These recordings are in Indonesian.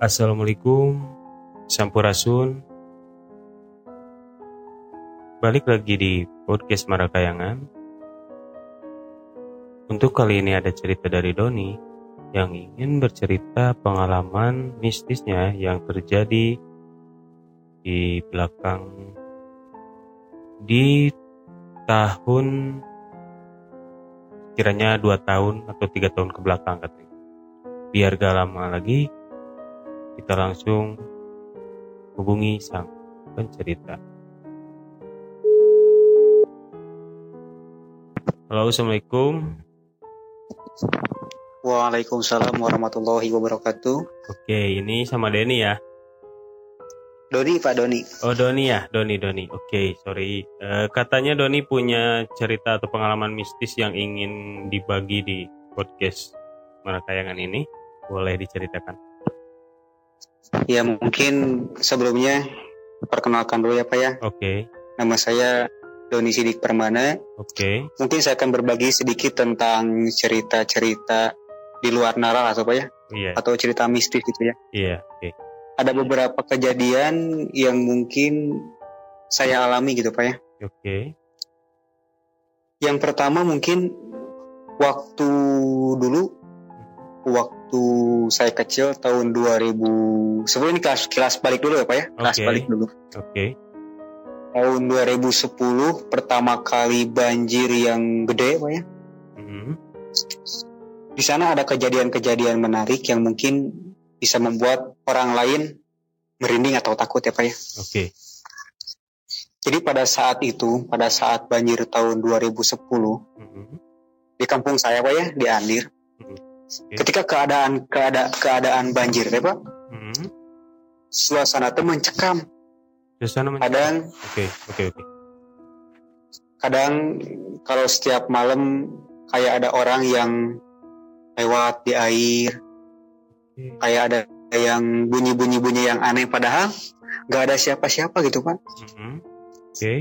Assalamualaikum, Sampurasun. Balik lagi di podcast Marakayangan. Untuk kali ini ada cerita dari Doni yang ingin bercerita pengalaman mistisnya yang terjadi di belakang di tahun kiranya dua tahun atau tiga tahun ke belakang katanya. Biar gak lama lagi, kita langsung hubungi sang pencerita. Halo, Assalamualaikum. Waalaikumsalam warahmatullahi wabarakatuh. Oke, ini sama Denny ya. Doni Pak Doni. Oh, Doni ya, Doni, Doni. Oke, sorry. Eh, katanya Doni punya cerita atau pengalaman mistis yang ingin dibagi di podcast Marakayangan ini. Boleh diceritakan? Ya mungkin sebelumnya perkenalkan dulu ya Pak ya. Oke, Nama saya Doni Sidik Permana. oke. Mungkin saya akan berbagi sedikit tentang cerita-cerita di luar nalar atau Pak ya, Iya, atau cerita mistis gitu ya. iya, oke. Ada beberapa kejadian yang mungkin saya alami gitu Pak ya. Oke, Yang pertama mungkin waktu dulu waktu saya kecil tahun 2000 sebelum ini kelas, kelas balik dulu ya Pak ya kelas balik dulu oke. tahun 2010 pertama kali banjir yang gede Pak ya Mhm. di sana ada kejadian-kejadian menarik yang mungkin bisa membuat orang lain merinding atau takut ya Pak ya Oke, jadi pada saat itu pada saat banjir tahun 2010 Mhm. di kampung saya Pak ya di Andir. Ketika keadaan keada, keadaan banjir ya Pak Mhm. suasana itu mencekam Suasana kadang Oke, oke, oke. kadang kalau setiap malam kayak ada orang yang lewat di air Oke. kayak ada yang bunyi-bunyi bunyi yang aneh padahal nggak ada siapa-siapa gitu pak Mhm. Oke,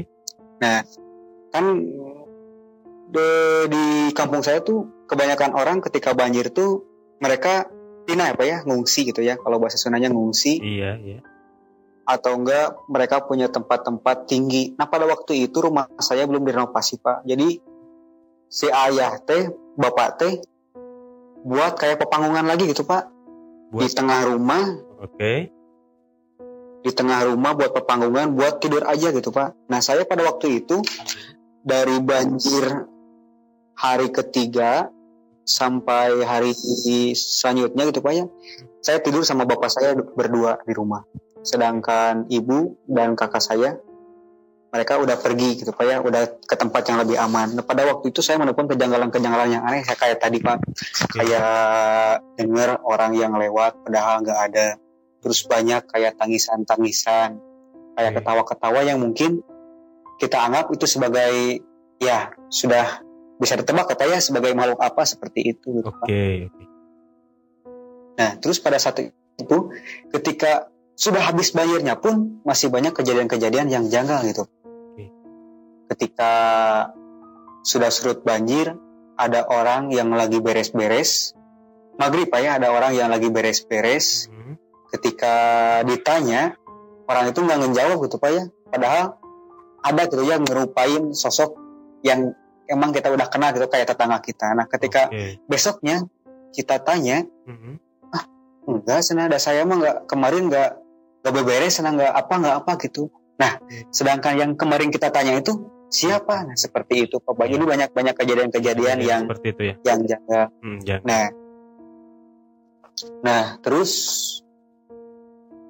kan di, di kampung saya tuh kebanyakan orang ketika banjir tuh mereka pindah ya pak ya ngungsi gitu ya kalau bahasa Sundanya ngungsi iya, iya. atau enggak mereka punya tempat-tempat tinggi. Nah pada waktu itu rumah saya belum direnovasi pak. Jadi si ayah teh, bapak teh buat kayak pepanggungan lagi gitu pak di Buat, tengah rumah, oke, di tengah rumah buat pepanggungan buat tidur aja gitu pak. Nah saya pada waktu itu dari banjir hari ketiga sampai hari selanjutnya gitu pak ya, saya tidur sama bapak saya berdua di rumah. Sedangkan ibu dan kakak saya mereka udah pergi gitu pak ya, udah ke tempat yang lebih aman. Nah, pada waktu itu saya menemukan kejanggalan-kejanggalan yang aneh, saya kayak tadi pak, kayak dengar orang yang lewat padahal nggak ada. Terus banyak kayak tangisan-tangisan, kayak Oke. ketawa-ketawa yang mungkin kita anggap itu sebagai ya sudah bisa ditebak kata ya sebagai makhluk apa seperti itu gitu, oke, Pak. oke. Nah, terus pada saat itu ketika sudah habis banjirnya pun masih banyak kejadian-kejadian yang janggal gitu. Ketika sudah surut banjir, ada orang yang lagi beres-beres. Maghrib Pak ya, ada orang yang lagi beres-beres. Mhm. Ketika ditanya, orang itu nggak ngejawab gitu Pak ya. Padahal ada gitu ya ngerupain sosok yang emang kita udah kenal gitu kayak tetangga kita. Nah, ketika Oke. besoknya kita tanya, Mhm. enggak sana ada saya mah nggak kemarin nggak nggak beberes sana nggak apa nggak apa gitu nah Hmm. sedangkan yang kemarin kita tanya itu siapa nah seperti itu pak jadi banyak banyak kejadian-kejadian yang seperti itu ya. yang jaga Hmm, jangan. nah nah terus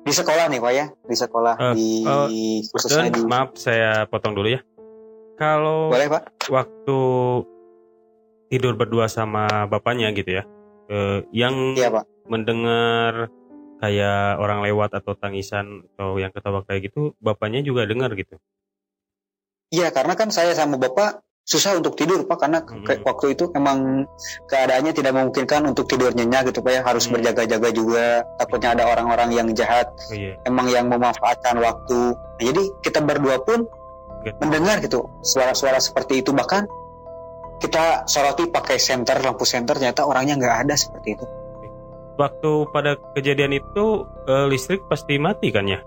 di sekolah nih pak ya di sekolah Eh, di oh, khususnya di maaf saya potong dulu ya. Kalau boleh pak waktu tidur berdua sama bapaknya gitu ya, eh, yang iya pak mendengar kayak orang lewat atau tangisan atau yang ketawa kayak gitu, bapaknya juga dengar gitu. iya karena kan saya sama bapak susah untuk tidur pak karena ke- Hmm. waktu itu emang keadaannya tidak memungkinkan untuk tidur nyenyak gitu pak ya harus Hmm. berjaga-jaga juga takutnya ada orang-orang yang jahat Oh iya. emang yang memanfaatkan waktu Nah, jadi kita berdua pun Gitu. mendengar gitu suara-suara seperti itu bahkan kita soroti pakai senter lampu senter ternyata orangnya nggak ada seperti itu waktu pada kejadian itu eh, listrik pasti mati kan ya?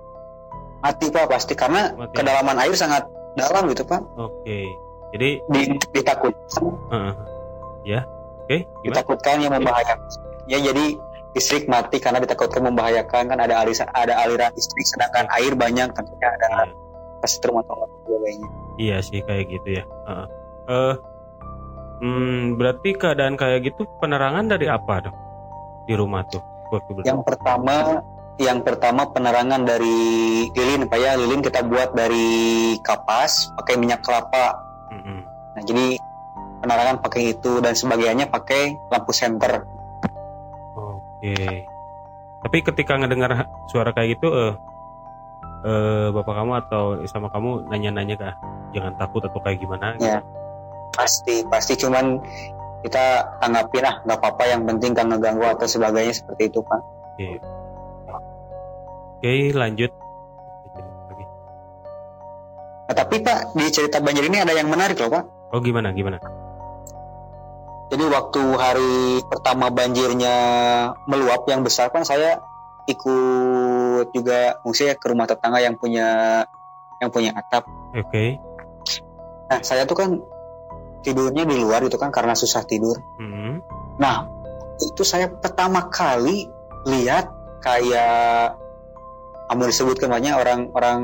Mati pak pasti karena Mati. kedalaman air sangat dalam gitu pak. Oke. Jadi Di, ditakutkan, eh, ya. Oke, gimana? ditakutkan yang membahayakan. Ya jadi listrik mati karena ditakutkan membahayakan kan ada aliran ada aliran listrik sedangkan air banyak tentunya ada Iya. Kesetrum atau apa sebagainya. Iya sih kayak gitu ya. Heeh. Eh, hmm, berarti keadaan kayak gitu penerangan dari apa dong di rumah tuh waktu? Yang pertama yang pertama penerangan dari lilin pak ya lilin kita buat dari kapas pakai minyak kelapa. Mm-mm. Nah jadi penerangan pakai itu dan sebagainya pakai lampu senter. Oke. Tapi ketika ngedengar suara kayak gitu, eh, eh, bapak kamu atau sama kamu nanya-nanya kah? Jangan takut atau kayak gimana? gitu? Ya. Pasti pasti cuman kita tanggapin ah nggak apa-apa yang penting kan ngeganggu atau sebagainya seperti itu pak. Oke. Oke, lanjut. Oke. Nah, tapi pak di cerita banjir ini ada yang menarik loh pak. Oh gimana gimana? Jadi waktu hari pertama banjirnya meluap yang besar kan saya ikut juga maksudnya ke rumah tetangga yang punya yang punya atap. Oke. Nah saya tuh kan tidurnya di luar itu kan karena susah tidur. Mm-mm. Nah itu saya pertama kali lihat kayak kamu disebutkan banyak orang-orang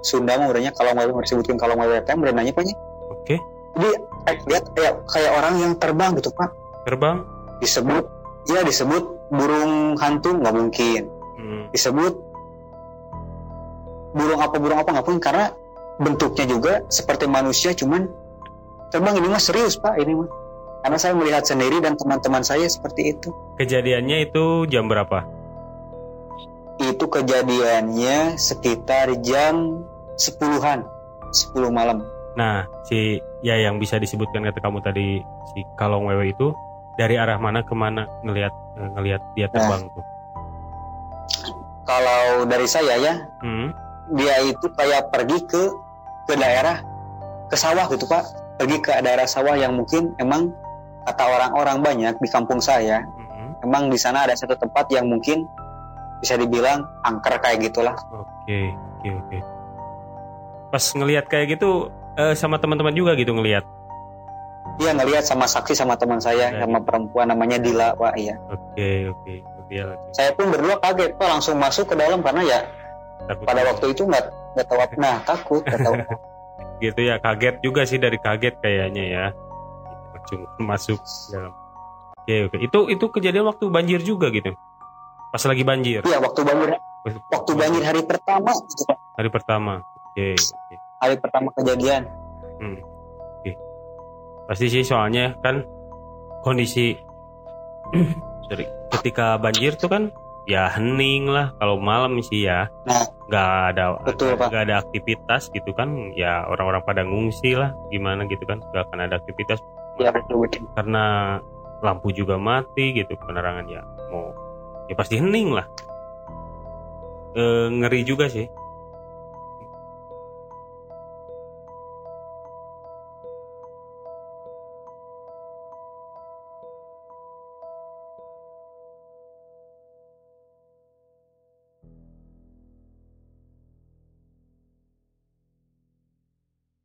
Sunda mau beranya kalau mau disebutkan kalau mau datang berenanya pak Oke. Jadi eh, lihat kayak kayak orang yang terbang gitu pak. Terbang. disebut ya disebut burung hantu nggak mungkin Mm. disebut burung apa burung apa nggak mungkin karena bentuknya juga seperti manusia cuman terbang ini mah serius pak ini mah karena saya melihat sendiri dan teman-teman saya seperti itu Kejadiannya itu jam berapa? itu kejadiannya sekitar jam sepuluhan 10 malam Nah, si ya yang bisa disebutkan kata kamu tadi si kalong wewe itu dari arah mana ke mana ngelihat eh, ngelihat dia terbang tuh. kalau dari saya ya Hmm. dia itu kayak pergi ke ke daerah ke sawah gitu pak pergi ke daerah sawah yang mungkin emang kata orang-orang banyak di kampung saya Mm-mm. emang di sana ada satu tempat yang mungkin bisa dibilang angker kayak gitulah Oke, oke, oke. Pas ngelihat kayak gitu eh, sama teman-teman juga gitu ngelihat. Dia ngelihat sama saksi sama teman saya Ya. sama perempuan namanya Dila pak iya Oke, oke. Dia langsung saya pun berdua kaget pak langsung masuk ke dalam karena ya takut. pada waktu itu nggak nggak tahu apa nah takut nggak tahu gitu ya, kaget juga sih dari kaget kayaknya ya. Langsung masuk dalam. Oke, oke. Itu itu kejadian waktu banjir juga gitu. Pas lagi banjir. iya waktu banjir waktu banjir hari pertama gitu, hari pertama. Oke, oke. hari pertama kejadian Hmm. Pasti sih soalnya kan kondisi sorry, ketika banjir tuh kan ya hening lah kalau malam sih ya. Nah. nggak ada Betul, nggak ada aktivitas gitu kan ya orang-orang pada ngungsi lah gimana gitu kan nggak akan ada aktivitas ya betul betul karena lampu juga mati gitu penerangan ya mau ya pasti hening lah Eh, ngeri juga sih